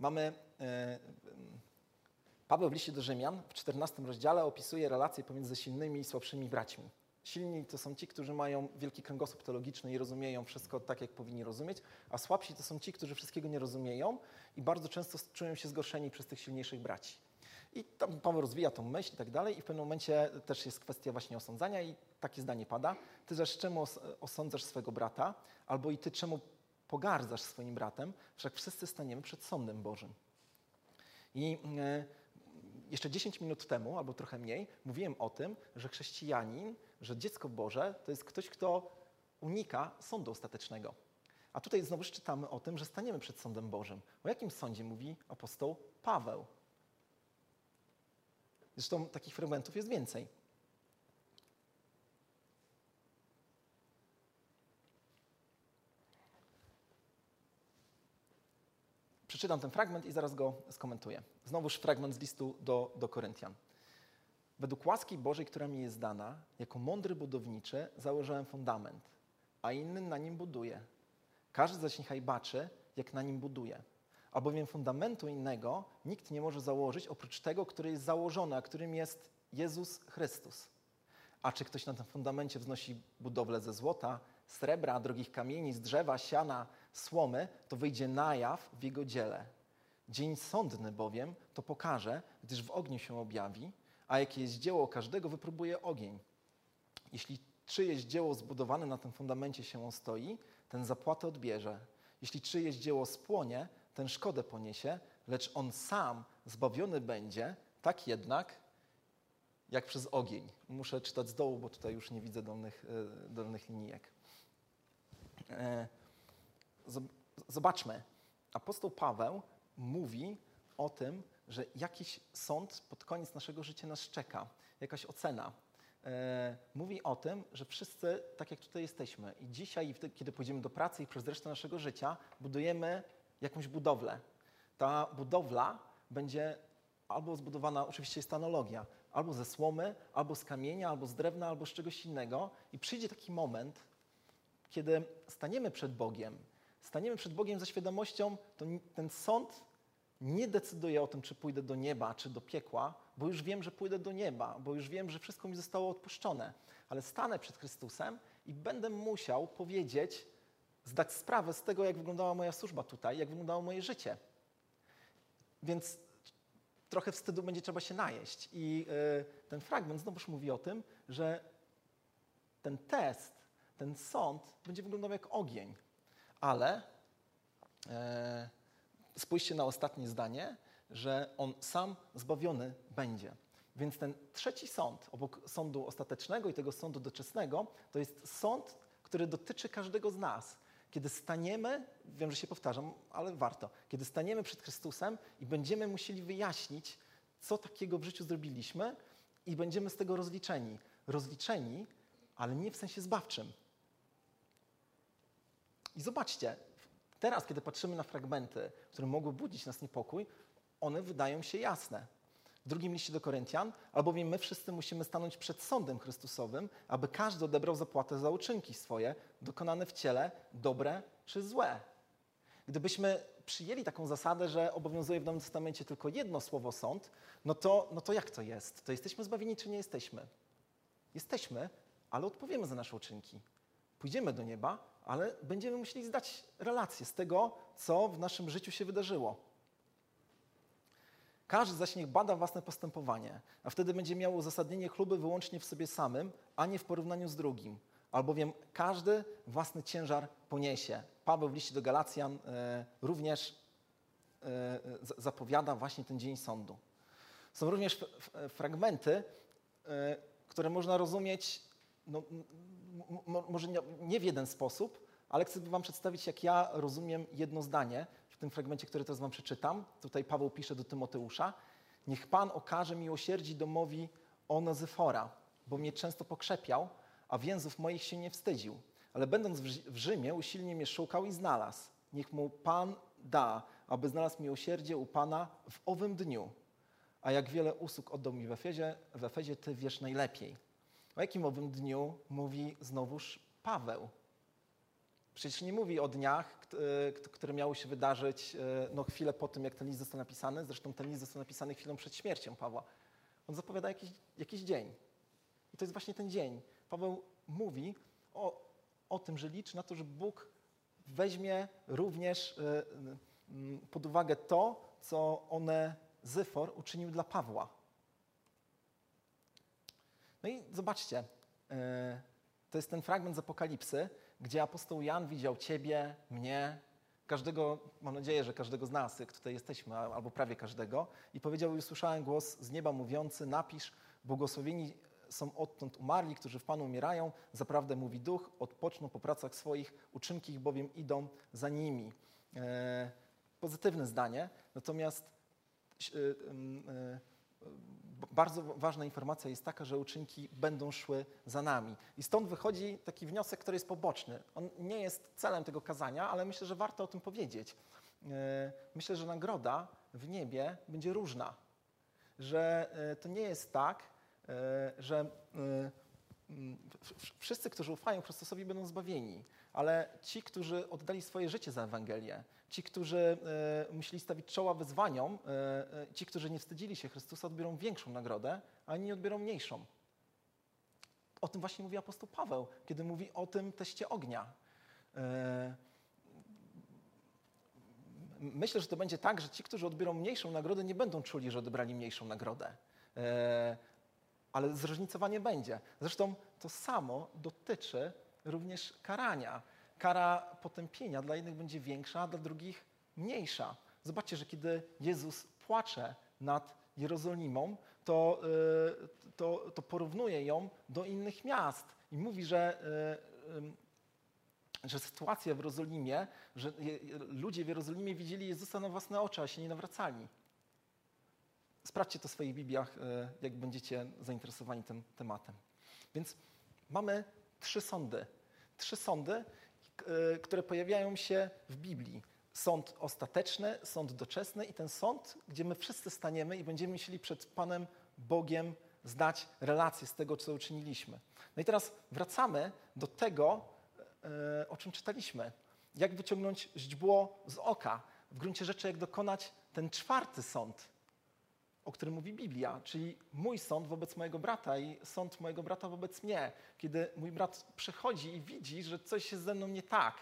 Mamy. Yy, Paweł w liście do Rzymian w 14 rozdziale opisuje relacje pomiędzy silnymi i słabszymi braćmi. Silni to są ci, którzy mają wielki kręgosłup teologiczny i rozumieją wszystko tak, jak powinni rozumieć, a słabsi to są ci, którzy wszystkiego nie rozumieją i bardzo często czują się zgorszeni przez tych silniejszych braci. I tam Paweł rozwija tą myśl i tak dalej i w pewnym momencie też jest kwestia właśnie osądzania i takie zdanie pada. Ty zaś czemu osądzasz swego brata? Albo i ty czemu pogardzasz swoim bratem? Wszak wszyscy staniemy przed sądem Bożym. I e, jeszcze 10 minut temu, albo trochę mniej, mówiłem o tym, że chrześcijanin, że dziecko Boże to jest ktoś, kto unika sądu ostatecznego. A tutaj znowu czytamy o tym, że staniemy przed sądem Bożym. O jakim sądzie mówi apostoł Paweł? Zresztą takich fragmentów jest więcej. Przeczytam ten fragment i zaraz go skomentuję. Znowuż fragment z listu do, do Koryntian. Według łaski Bożej, która mi jest dana, jako mądry budowniczy założyłem fundament, a inny na nim buduje. Każdy zaś niechaj baczy, jak na nim buduje. Albowiem fundamentu innego nikt nie może założyć oprócz tego, który jest założony, a którym jest Jezus Chrystus. A czy ktoś na tym fundamencie wznosi budowlę ze złota, srebra, drogich kamieni, z drzewa, siana, słomy, to wyjdzie na jaw w jego dziele. Dzień sądny bowiem to pokaże, gdyż w ogniu się objawi, a jakie jest dzieło każdego, wypróbuje ogień. Jeśli czyjeś dzieło zbudowane na tym fundamencie się stoi, ten zapłatę odbierze. Jeśli czyjeś dzieło spłonie, ten szkodę poniesie, lecz on sam zbawiony będzie, tak jednak jak przez ogień. Muszę czytać z dołu, bo tutaj już nie widzę dolnych, e, dolnych linijek. Zobaczmy, apostoł Paweł mówi o tym, że jakiś sąd pod koniec naszego życia nas czeka, jakaś ocena. E, mówi o tym, że wszyscy, tak jak tutaj jesteśmy, i dzisiaj, kiedy pójdziemy do pracy i przez resztę naszego życia, budujemy jakąś budowlę. Ta budowla będzie albo zbudowana, oczywiście jest analogia, albo ze słomy, albo z kamienia, albo z drewna, albo z czegoś innego. I przyjdzie taki moment, kiedy staniemy przed Bogiem, staniemy przed Bogiem ze świadomością, to ten sąd nie decyduje o tym, czy pójdę do nieba, czy do piekła, bo już wiem, że pójdę do nieba, bo już wiem, że wszystko mi zostało odpuszczone. Ale stanę przed Chrystusem i będę musiał powiedzieć, zdać sprawę z tego, jak wyglądała moja służba tutaj, jak wyglądało moje życie. Więc trochę wstydu będzie trzeba się najeść. I y, ten fragment znowuż mówi o tym, że ten test, ten sąd będzie wyglądał jak ogień. Ale e, spójrzcie na ostatnie zdanie, że on sam zbawiony będzie. Więc ten trzeci sąd, obok sądu ostatecznego i tego sądu doczesnego, to jest sąd, który dotyczy każdego z nas. Kiedy staniemy, wiem, że się powtarzam, ale warto, kiedy staniemy przed Chrystusem i będziemy musieli wyjaśnić, co takiego w życiu zrobiliśmy i będziemy z tego rozliczeni. Rozliczeni, ale nie w sensie zbawczym. I zobaczcie, teraz, kiedy patrzymy na fragmenty, które mogły budzić nas niepokój, one wydają się jasne. W drugim liście do Koryntian, albowiem my wszyscy musimy stanąć przed sądem Chrystusowym, aby każdy odebrał zapłatę za uczynki swoje, dokonane w ciele, dobre czy złe. Gdybyśmy przyjęli taką zasadę, że obowiązuje w Nowym Testamencie tylko jedno słowo sąd, no to, no to jak to jest? To jesteśmy zbawieni, czy nie jesteśmy? Jesteśmy, ale odpowiemy za nasze uczynki. Pójdziemy do nieba, ale będziemy musieli zdać relację z tego, co w naszym życiu się wydarzyło. Każdy zaś niech bada własne postępowanie, a wtedy będzie miał uzasadnienie chluby wyłącznie w sobie samym, a nie w porównaniu z drugim. Albowiem każdy własny ciężar poniesie. Paweł w liście do Galacjan e, również e, zapowiada właśnie ten dzień sądu. Są również fragmenty, e, które można rozumieć no, może nie, nie w jeden sposób, ale chcę Wam przedstawić, jak ja rozumiem jedno zdanie w tym fragmencie, który teraz Wam przeczytam. Tutaj Paweł pisze do Tymoteusza. Niech Pan okaże miłosierdzi domowi Onezyfora, bo mnie często pokrzepiał, a więzów moich się nie wstydził. Ale będąc w Rzymie, usilnie mnie szukał i znalazł. Niech mu Pan da, aby znalazł miłosierdzie u Pana w owym dniu. A jak wiele usług oddał mi w Efezie, w Efezie Ty wiesz najlepiej. O jakim owym dniu mówi znowuż Paweł? Przecież nie mówi o dniach, które miały się wydarzyć e, no, chwilę po tym, jak ten list został napisany. Zresztą ten list został napisany chwilą przed śmiercią Pawła. On zapowiada jakiś, jakiś dzień. I to jest właśnie ten dzień. Paweł mówi o, o tym, że liczy na to, że Bóg weźmie również e, pod uwagę to, co one Zyfor uczynił dla Pawła. No i zobaczcie, e, to jest ten fragment z Apokalipsy, gdzie apostoł Jan widział ciebie, mnie, każdego, mam nadzieję, że każdego z nas, jak tutaj jesteśmy, albo prawie każdego, i powiedział i usłyszałem głos z nieba mówiący, napisz, błogosławieni są odtąd umarli, którzy w Panu umierają, zaprawdę mówi duch, odpoczną po pracach swoich, uczynki ich bowiem idą za nimi. E, pozytywne zdanie, natomiast e, bardzo ważna informacja jest taka, że uczynki będą szły za nami. I stąd wychodzi taki wniosek, który jest poboczny. On nie jest celem tego kazania, ale myślę, że warto o tym powiedzieć. E, myślę, że nagroda w niebie będzie różna. Że e, to nie jest tak, e, że wszyscy, którzy ufają Chrystusowi, będą zbawieni, ale ci, którzy oddali swoje życie za Ewangelię, ci, którzy e, musieli stawić czoła wyzwaniom, e, e, ci, którzy nie wstydzili się Chrystusa, odbiorą większą nagrodę, a inni odbiorą mniejszą. O tym właśnie mówi apostoł Paweł, kiedy mówi o tym teście ognia. Myślę, że to będzie tak, że ci, którzy odbiorą mniejszą nagrodę, nie będą czuli, że odebrali mniejszą nagrodę ale zróżnicowanie będzie. Zresztą to samo dotyczy również karania. Kara potępienia dla jednych będzie większa, dla drugich mniejsza. Zobaczcie, że kiedy Jezus płacze nad Jerozolimą, to, y, to, to porównuje ją do innych miast i mówi, że, y, że sytuacja w Jerozolimie, że ludzie w Jerozolimie widzieli Jezusa na własne oczy, a się nie nawracali. Sprawdźcie to w swoich Bibliach, e, jak będziecie zainteresowani tym tematem. Więc mamy trzy sądy. Trzy sądy, e, które pojawiają się w Biblii. Sąd ostateczny, sąd doczesny i ten sąd, gdzie my wszyscy staniemy i będziemy musieli przed Panem Bogiem zdać relację z tego, co uczyniliśmy. No i teraz wracamy do tego, e, o czym czytaliśmy. Jak wyciągnąć źdźbło z oka. W gruncie rzeczy, jak dokonać ten czwarty sąd, o którym mówi Biblia, czyli mój sąd wobec mojego brata i sąd mojego brata wobec mnie. Kiedy mój brat przychodzi i widzi, że coś jest ze mną nie tak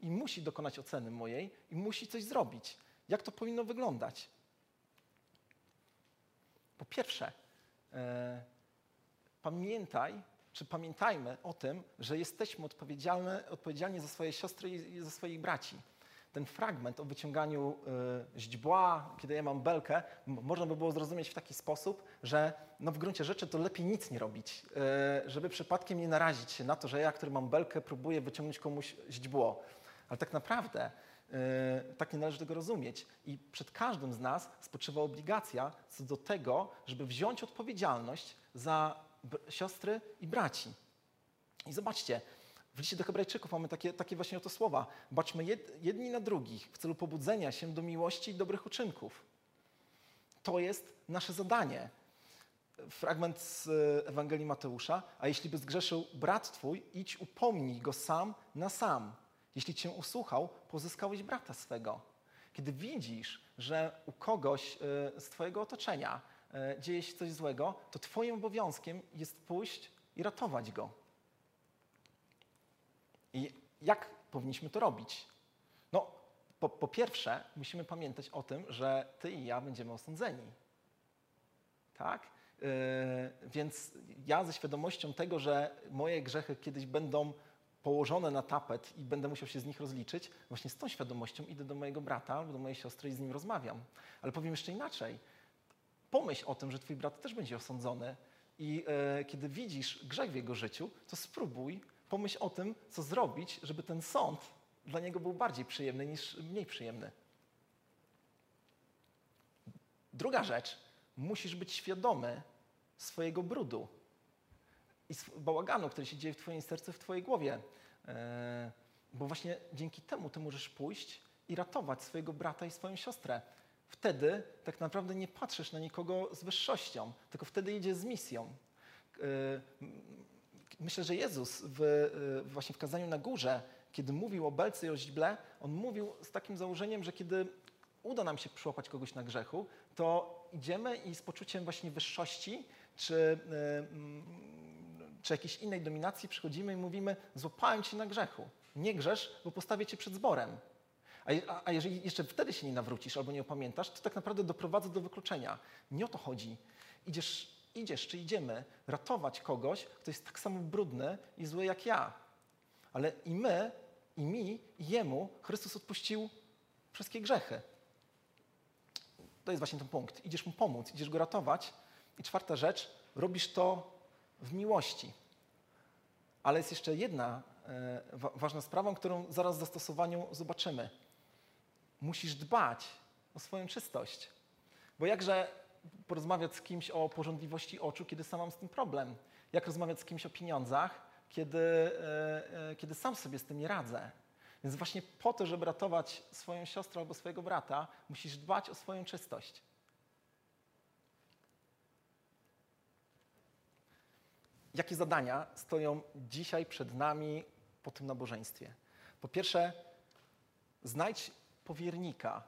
i musi dokonać oceny mojej i musi coś zrobić. Jak to powinno wyglądać? Po pierwsze, e, pamiętaj, czy pamiętajmy o tym, że jesteśmy odpowiedzialni, za swoje siostry i za swoich braci ten fragment o wyciąganiu y, źdźbła, kiedy ja mam belkę, można by było zrozumieć w taki sposób, że no w gruncie rzeczy to lepiej nic nie robić, y, żeby przypadkiem nie narazić się na to, że ja, który mam belkę, próbuję wyciągnąć komuś źdźbło. Ale tak naprawdę y, tak nie należy tego rozumieć. I przed każdym z nas spoczywa obligacja co do tego, żeby wziąć odpowiedzialność za siostry i braci. I zobaczcie, w liście do Hebrajczyków mamy takie, takie właśnie oto słowa. Baczmy jedni na drugich w celu pobudzenia się do miłości i dobrych uczynków. To jest nasze zadanie. Fragment z Ewangelii Mateusza. A jeśli by zgrzeszył brat twój, idź upomnij go sam na sam. Jeśli cię usłuchał, pozyskałeś brata swego. Kiedy widzisz, że u kogoś e, z twojego otoczenia e, dzieje się coś złego, to twoim obowiązkiem jest pójść i ratować go. I jak powinniśmy to robić? No, po, po, pierwsze, musimy pamiętać o tym, że ty i ja będziemy osądzeni. Tak? Yy, więc ja ze świadomością tego, że moje grzechy kiedyś będą położone na tapet i będę musiał się z nich rozliczyć, właśnie z tą świadomością idę do mojego brata albo do mojej siostry i z nim rozmawiam. Ale powiem jeszcze inaczej. Pomyśl o tym, że twój brat też będzie osądzony I e, kiedy widzisz grzech w jego życiu, to spróbuj pomyśl o tym, co zrobić, żeby ten sąd dla niego był bardziej przyjemny niż mniej przyjemny. Druga rzecz, musisz być świadomy swojego brudu i bałaganu, który się dzieje w Twoim sercu, w Twojej głowie. E, bo właśnie dzięki temu Ty możesz pójść i ratować swojego brata i swoją siostrę. Wtedy tak naprawdę nie patrzysz na nikogo z wyższością, tylko wtedy idzie z misją. Myślę, że Jezus w, e, właśnie w kazaniu na górze, kiedy mówił o belce i o źdźble, on mówił z takim założeniem, że kiedy uda nam się przyłapać kogoś na grzechu, to idziemy i z poczuciem właśnie wyższości czy, mm, czy jakiejś innej dominacji przychodzimy i mówimy: Złapałem cię na grzechu. Nie grzesz, bo postawię cię przed zborem. A, a jeżeli jeszcze wtedy się nie nawrócisz albo nie opamiętasz, to tak naprawdę doprowadza do wykluczenia. Nie o to chodzi. Idziesz, idziesz czy idziemy ratować kogoś, kto jest tak samo brudny i zły jak ja. Ale i my, i mi, i jemu Chrystus odpuścił wszystkie grzechy. To jest właśnie ten punkt. Idziesz mu pomóc, idziesz go ratować. I czwarta rzecz, robisz to w miłości. Ale jest jeszcze jedna e, wa ważna sprawa, którą zaraz w zastosowaniu zobaczymy. Musisz dbać o swoją czystość. Bo jakże porozmawiać z kimś o porządliwości oczu, kiedy sam mam z tym problem? Jak rozmawiać z kimś o pieniądzach, kiedy, e, e, kiedy sam sobie z tym nie radzę? Więc właśnie po to, żeby ratować swoją siostrę albo swojego brata, musisz dbać o swoją czystość. Jakie zadania stoją dzisiaj przed nami po tym nabożeństwie? Po pierwsze, znajdź powiernika,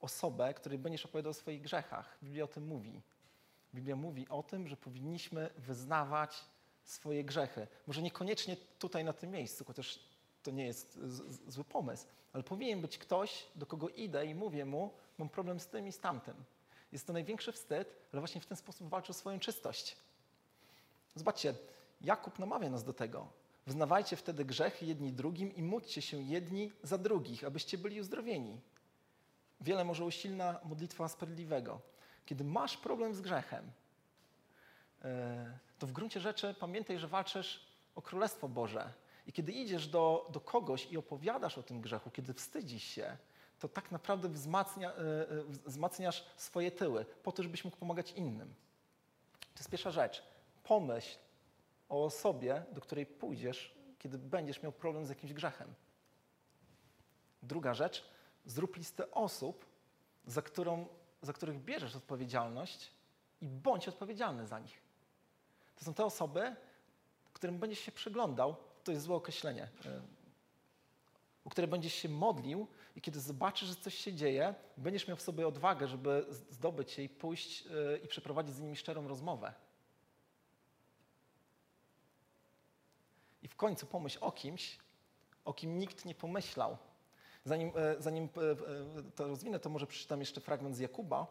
osobę, której będziesz opowiadał o swoich grzechach. Biblia o tym mówi. Biblia mówi o tym, że powinniśmy wyznawać swoje grzechy. Może niekoniecznie tutaj na tym miejscu, chociaż to nie jest zły pomysł, ale powinien być ktoś, do kogo idę i mówię mu, mam problem z tym i z tamtym. Jest to największy wstyd, ale właśnie w ten sposób walczę o swoją czystość. Zobaczcie, Jakub namawia nas do tego. Wyznawajcie wtedy grzechy jedni drugim i módlcie się jedni za drugich, abyście byli uzdrowieni. Wiele może usilna modlitwa sprawiedliwego. Kiedy masz problem z grzechem, e, to w gruncie rzeczy pamiętaj, że walczysz o Królestwo Boże, i kiedy idziesz do, do kogoś i opowiadasz o tym grzechu, kiedy wstydzisz się, to tak naprawdę wzmacnia, e, e, wzmacniasz swoje tyły, po to, żebyś mógł pomagać innym. To jest pierwsza rzecz. Pomyśl o osobie, do której pójdziesz, kiedy będziesz miał problem z jakimś grzechem. Druga rzecz, zrób listę osób, za, którą, za których bierzesz odpowiedzialność i bądź odpowiedzialny za nich. To są te osoby, którym będziesz się przyglądał to jest złe określenie, e, u której będziesz się modlił i kiedy zobaczysz, że coś się dzieje, będziesz miał w sobie odwagę, żeby zdobyć się i pójść e, i przeprowadzić z nimi szczerą rozmowę. I w końcu pomyśl o kimś, o kim nikt nie pomyślał. Zanim, e, zanim to rozwinę, to może przeczytam jeszcze fragment z Jakuba.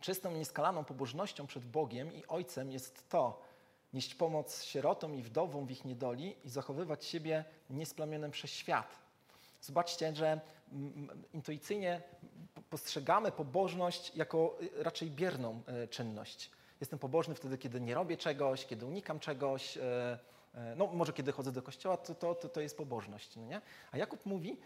Czystą i nieskalaną pobożnością przed Bogiem i Ojcem jest to, nieść pomoc sierotom i wdowom w ich niedoli i zachowywać siebie niesplamionym przez świat. Zobaczcie, że intuicyjnie postrzegamy pobożność jako y, raczej bierną czynność. Jestem pobożny wtedy, kiedy nie robię czegoś, kiedy unikam czegoś, no może kiedy chodzę do kościoła, to, to, to, to jest pobożność. No nie? A Jakub mówi,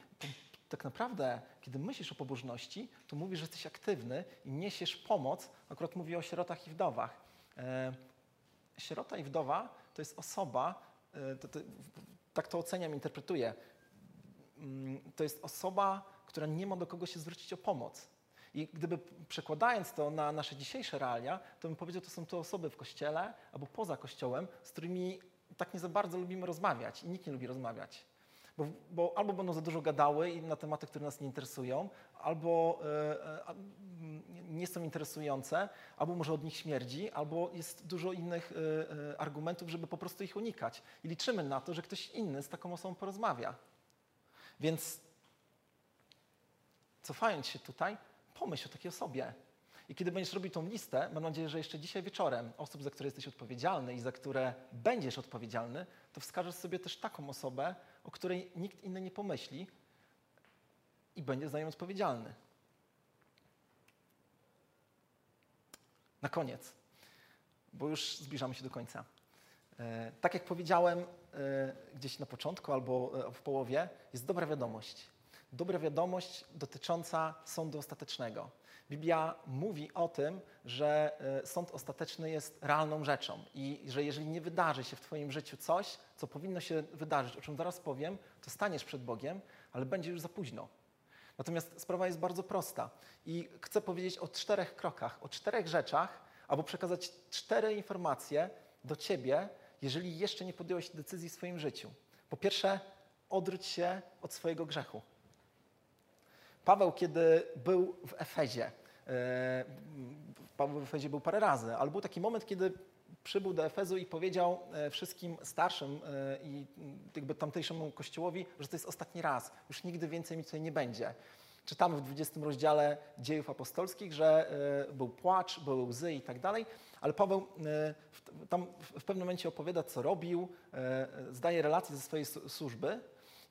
tak naprawdę, kiedy myślisz o pobożności, to mówisz, że jesteś aktywny i niesiesz pomoc. Akurat mówi o sierotach i wdowach. E, sierota i wdowa to jest osoba, e, to, to, tak to oceniam, interpretuję, mm, to jest osoba, która nie ma do kogo się zwrócić o pomoc. I gdyby przekładając to na nasze dzisiejsze realia, to bym powiedział, to są to osoby w kościele albo poza kościołem, z którymi tak nie za bardzo lubimy rozmawiać i nikt nie lubi rozmawiać. Bo, bo, albo będą za dużo gadały na tematy, które nas nie interesują, albo e, e, nie są interesujące, albo może od nich śmierdzi, albo jest dużo innych e, argumentów, żeby po prostu ich unikać. I liczymy na to, że ktoś inny z taką osobą porozmawia. Więc cofając się tutaj, pomyśl o takiej osobie. I kiedy będziesz robił tą listę, mam nadzieję, że jeszcze dzisiaj wieczorem osób, za które jesteś odpowiedzialny i za które będziesz odpowiedzialny, to wskażesz sobie też taką osobę, o której nikt inny nie pomyśli i będzie za nią odpowiedzialny. Na koniec. bo już zbliżamy się do końca. E, tak jak powiedziałem e, gdzieś na początku albo e, w połowie, jest dobra wiadomość. Dobra wiadomość dotycząca sądu ostatecznego. Biblia mówi o tym, że sąd ostateczny jest realną rzeczą i że jeżeli nie wydarzy się w Twoim życiu coś, co powinno się wydarzyć, o czym zaraz powiem, to staniesz przed Bogiem, ale będzie już za późno. Natomiast sprawa jest bardzo prosta i chcę powiedzieć o czterech krokach, o czterech rzeczach, albo przekazać cztery informacje do Ciebie, jeżeli jeszcze nie podjąłeś decyzji w swoim życiu. Po pierwsze, odwróć się od swojego grzechu. Paweł, kiedy był w Efezie, e, Paweł w Efezie był parę razy, ale był taki moment, kiedy przybył do Efezu i powiedział e, wszystkim starszym e, i jakby tamtejszemu kościołowi, że to jest ostatni raz, już nigdy więcej mi tutaj nie będzie. Czytamy w 20 rozdziale dziejów apostolskich, że był płacz, były łzy i tak dalej, ale Paweł tam w pewnym momencie opowiada, co robił, zdaje relacje ze swojej służby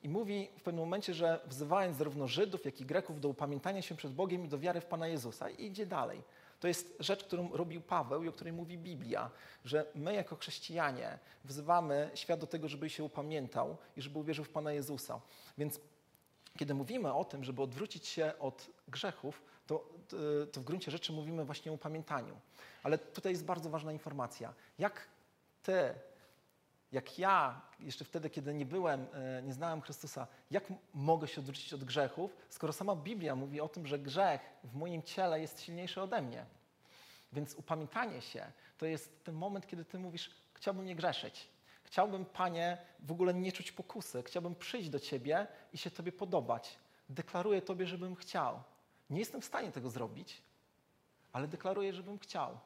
i mówi w pewnym momencie, że wzywając zarówno Żydów, jak i Greków do upamiętania się przed Bogiem i do wiary w Pana Jezusa i idzie dalej. To jest rzecz, którą robił Paweł i o której mówi Biblia, że my jako chrześcijanie wzywamy świat do tego, żeby się upamiętał i żeby uwierzył w Pana Jezusa. Więc kiedy mówimy o tym, żeby odwrócić się od grzechów, to, to w gruncie rzeczy mówimy właśnie o upamiętaniu. Ale tutaj jest bardzo ważna informacja. Jak ty, jak ja, jeszcze wtedy, kiedy nie byłem, e, nie znałem Chrystusa, jak mogę się odwrócić od grzechów, skoro sama Biblia mówi o tym, że grzech w moim ciele jest silniejszy ode mnie. Więc upamiętanie się to jest ten moment, kiedy ty mówisz, chciałbym nie grzeszyć. Chciałbym, Panie, w ogóle nie czuć pokusy. Chciałbym przyjść do Ciebie i się Tobie podobać. Deklaruję Tobie, żebym chciał. Nie jestem w stanie tego zrobić, ale deklaruję, żebym chciał.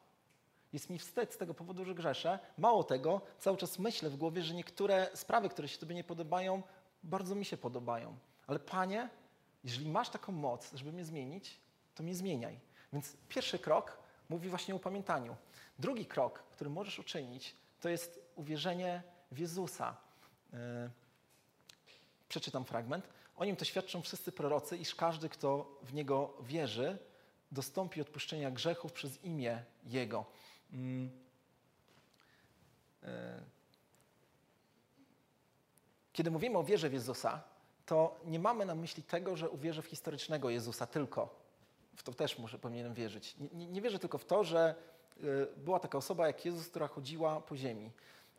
Jest mi wstyd z tego powodu, że grzeszę. Mało tego, cały czas myślę w głowie, że niektóre sprawy, które się Tobie nie podobają, bardzo mi się podobają. Ale Panie, jeżeli masz taką moc, żeby mnie zmienić, to mnie zmieniaj. Więc pierwszy krok mówi właśnie o pamiętaniu. Drugi krok, który możesz uczynić, to jest uwierzenie w Jezusa. E, przeczytam fragment. O nim to świadczą wszyscy prorocy, iż każdy, kto w Niego wierzy, dostąpi odpuszczenia grzechów przez imię Jego. Mm. E, kiedy mówimy o wierze w Jezusa, to nie mamy na myśli tego, że uwierzę w historycznego Jezusa tylko. W to też muszę, powinienem wierzyć. Nie, nie, wierzę tylko w to, że e, była taka osoba jak Jezus, która chodziła po ziemi.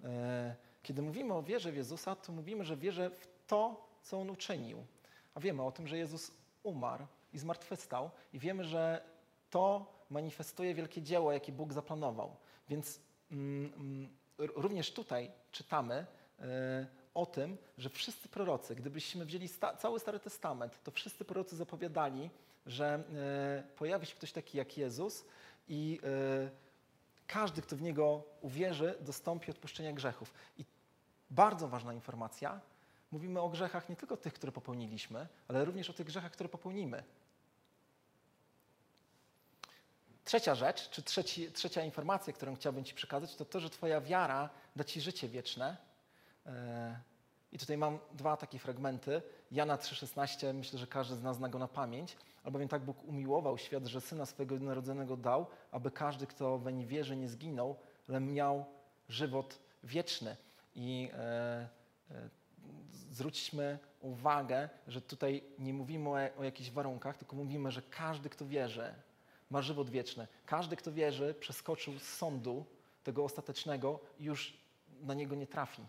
E, kiedy mówimy o wierze w Jezusa, to mówimy, że wierzę w to, co On uczynił. A wiemy o tym, że Jezus umarł i zmartwychwstał i wiemy, że to manifestuje wielkie dzieło, jakie Bóg zaplanował. Więc mm, mm również tutaj czytamy y, o tym, że wszyscy prorocy, gdybyśmy wzięli sta, cały Stary Testament, to wszyscy prorocy zapowiadali, że y, pojawi się ktoś taki jak Jezus i y, każdy, kto w Niego uwierzy, dostąpi odpuszczenia grzechów. I bardzo ważna informacja, mówimy o grzechach nie tylko tych, które popełniliśmy, ale również o tych grzechach, które popełnimy. Trzecia rzecz, czy trzeci, trzecia informacja, którą chciałbym Ci przekazać, to to, że Twoja wiara da Ci życie wieczne. E, I tutaj mam dwa takie fragmenty. Jana 3,16, myślę, że każdy z nas zna go na pamięć. Albowiem tak Bóg umiłował świat, że Syna swego narodzonego dał, aby każdy, kto weń wierzy, nie zginął, ale miał żywot wieczny. I e, e, zwróćmy uwagę, że tutaj nie mówimy o, o jakichś warunkach, tylko mówimy, że każdy, kto wierzy, ma żywot wieczny. Każdy, kto wierzy, przeskoczył z sądu tego ostatecznego i już na niego nie trafi.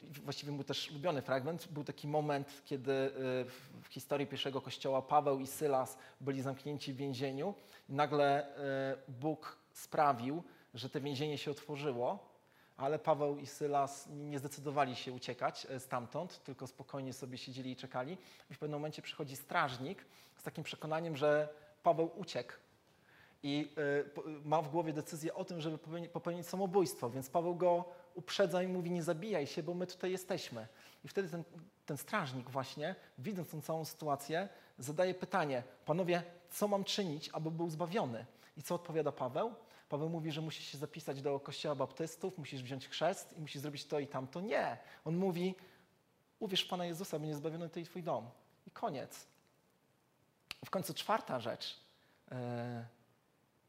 Właściwie był też ulubiony fragment. Był taki moment, kiedy y, w historii pierwszego kościoła Paweł i Sylas byli zamknięci w więzieniu i nagle y, Bóg sprawił, że to więzienie się otworzyło, ale Paweł i Sylas nie zdecydowali się uciekać y, stamtąd, tylko spokojnie sobie siedzieli i czekali. I w pewnym momencie przychodzi strażnik z takim przekonaniem, że Paweł uciekł i y, ma w głowie decyzję o tym, żeby popełnić samobójstwo, więc Paweł go uprzedza i mówi, nie zabijaj się, bo my tutaj jesteśmy. I wtedy ten, ten strażnik właśnie, widząc tą całą sytuację, zadaje pytanie, panowie, co mam czynić, aby był zbawiony? I co odpowiada Paweł? Paweł mówi, że musisz się zapisać do kościoła baptystów, musisz wziąć chrzest i musisz zrobić to i tamto. Nie. On mówi, uwierz w Pana Jezusa, będzie zbawiony ty i twój dom. I koniec. W końcu czwarta rzecz e,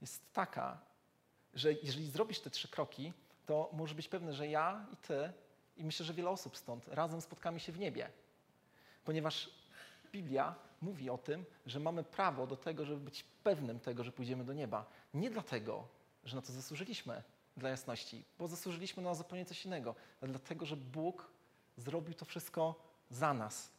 jest taka, że jeżeli zrobisz te trzy kroki, to możesz być pewny, że ja i ty, i myślę, że wiele osób stąd, razem spotkamy się w niebie. Ponieważ Biblia mówi o tym, że mamy prawo do tego, żeby być pewnym tego, że pójdziemy do nieba. Nie dlatego, że na to zasłużyliśmy, dla jasności, bo zasłużyliśmy na zupełnie coś innego, ale dlatego, że Bóg zrobił to wszystko za nas.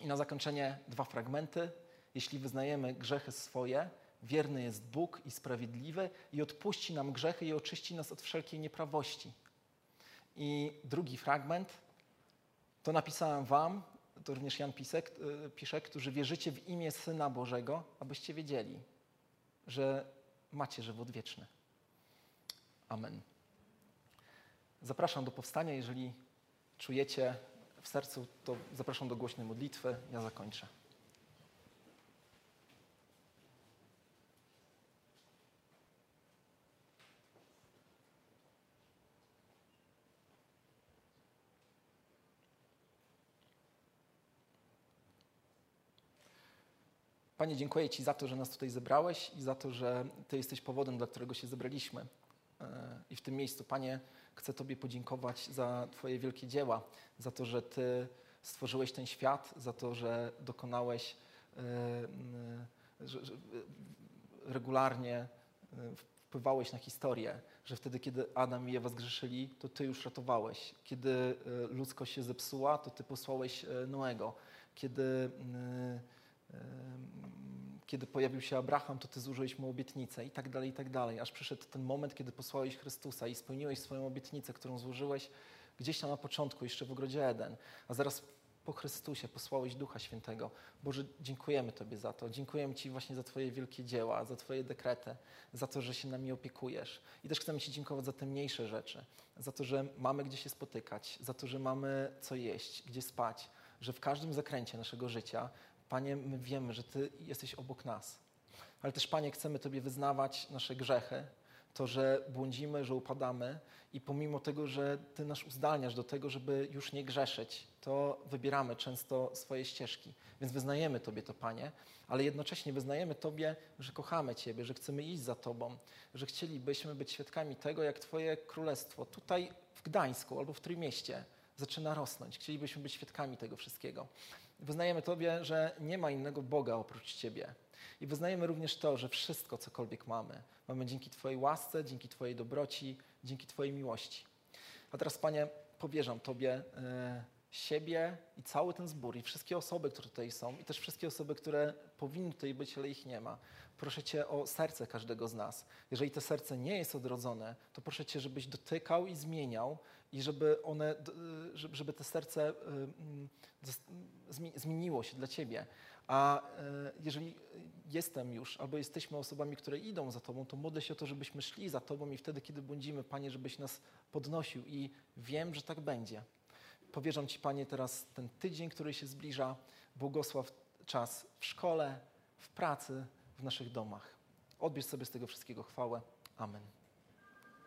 I na zakończenie dwa fragmenty. Jeśli wyznajemy grzechy swoje, wierny jest Bóg i sprawiedliwy i odpuści nam grzechy i oczyści nas od wszelkiej nieprawości. I drugi fragment, to napisałem wam, to również Jan Pisek, e, pisze, którzy wierzycie w imię Syna Bożego, abyście wiedzieli, że macie żywot wieczny. Amen. Zapraszam do powstania. Jeżeli czujecie w sercu, to zapraszam do głośnej modlitwy. Ja zakończę. Panie, dziękuję Ci za to, że nas tutaj zebrałeś i za to, że Ty jesteś powodem, dla którego się zebraliśmy. E, I w tym miejscu, Panie, chcę Tobie podziękować za Twoje wielkie dzieła, za to, że Ty stworzyłeś ten świat, za to, że dokonałeś e, że, że regularnie e, wpływałeś na historię, że wtedy, kiedy Adam i Ewa zgrzeszyli, to Ty już ratowałeś. Kiedy ludzkość się zepsuła, to Ty posłałeś Noego. Kiedy kiedy pojawił się Abraham, to Ty złożyłeś mu obietnicę i tak dalej, i tak dalej. Aż przyszedł ten moment, kiedy posłałeś Chrystusa i spełniłeś swoją obietnicę, którą złożyłeś gdzieś tam na początku, jeszcze w ogrodzie Eden. A zaraz po Chrystusie posłałeś Ducha Świętego. Boże, dziękujemy Tobie za to. Dziękujemy Ci właśnie za Twoje wielkie dzieła, za Twoje dekrety, za to, że się nami opiekujesz. I też chcemy Ci dziękować za te mniejsze rzeczy, za to, że mamy gdzie się spotykać, za to, że mamy co jeść, gdzie spać, że w każdym zakręcie naszego życia Panie, my wiemy, że Ty jesteś obok nas. Ale też, Panie, chcemy Tobie wyznawać nasze grzechy, to, że błądzimy, że upadamy i pomimo tego, że Ty nas uzdalniasz do tego, żeby już nie grzeszyć, to wybieramy często swoje ścieżki. Więc wyznajemy Tobie to, Panie, ale jednocześnie wyznajemy Tobie, że kochamy Ciebie, że chcemy iść za Tobą, że chcielibyśmy być świadkami tego, jak Twoje królestwo tutaj w Gdańsku albo w Trójmieście zaczyna rosnąć. Chcielibyśmy być świadkami tego wszystkiego. Wyznajemy Tobie, że nie ma innego Boga oprócz Ciebie. I wyznajemy również to, że wszystko, cokolwiek mamy, mamy dzięki Twojej łasce, dzięki Twojej dobroci, dzięki Twojej miłości. A teraz, Panie, powierzam Tobie e, siebie i cały ten zbór i wszystkie osoby, które tutaj są i też wszystkie osoby, które powinny tutaj być, ale ich nie ma. Proszę Cię o serce każdego z nas. Jeżeli to serce nie jest odrodzone, to proszę Cię, żebyś dotykał i zmieniał i żeby one, żeby te serce zmieniło się dla Ciebie. A e, jeżeli jestem już, albo jesteśmy osobami, które idą za Tobą, to modlę się o to, żebyśmy szli za Tobą i wtedy, kiedy błądzimy, Panie, żebyś nas podnosił i wiem, że tak będzie. Powierzam Ci, Panie, teraz ten tydzień, który się zbliża. Błogosław czas w szkole, w pracy, w naszych domach. Odbierz sobie z tego wszystkiego chwałę. Amen.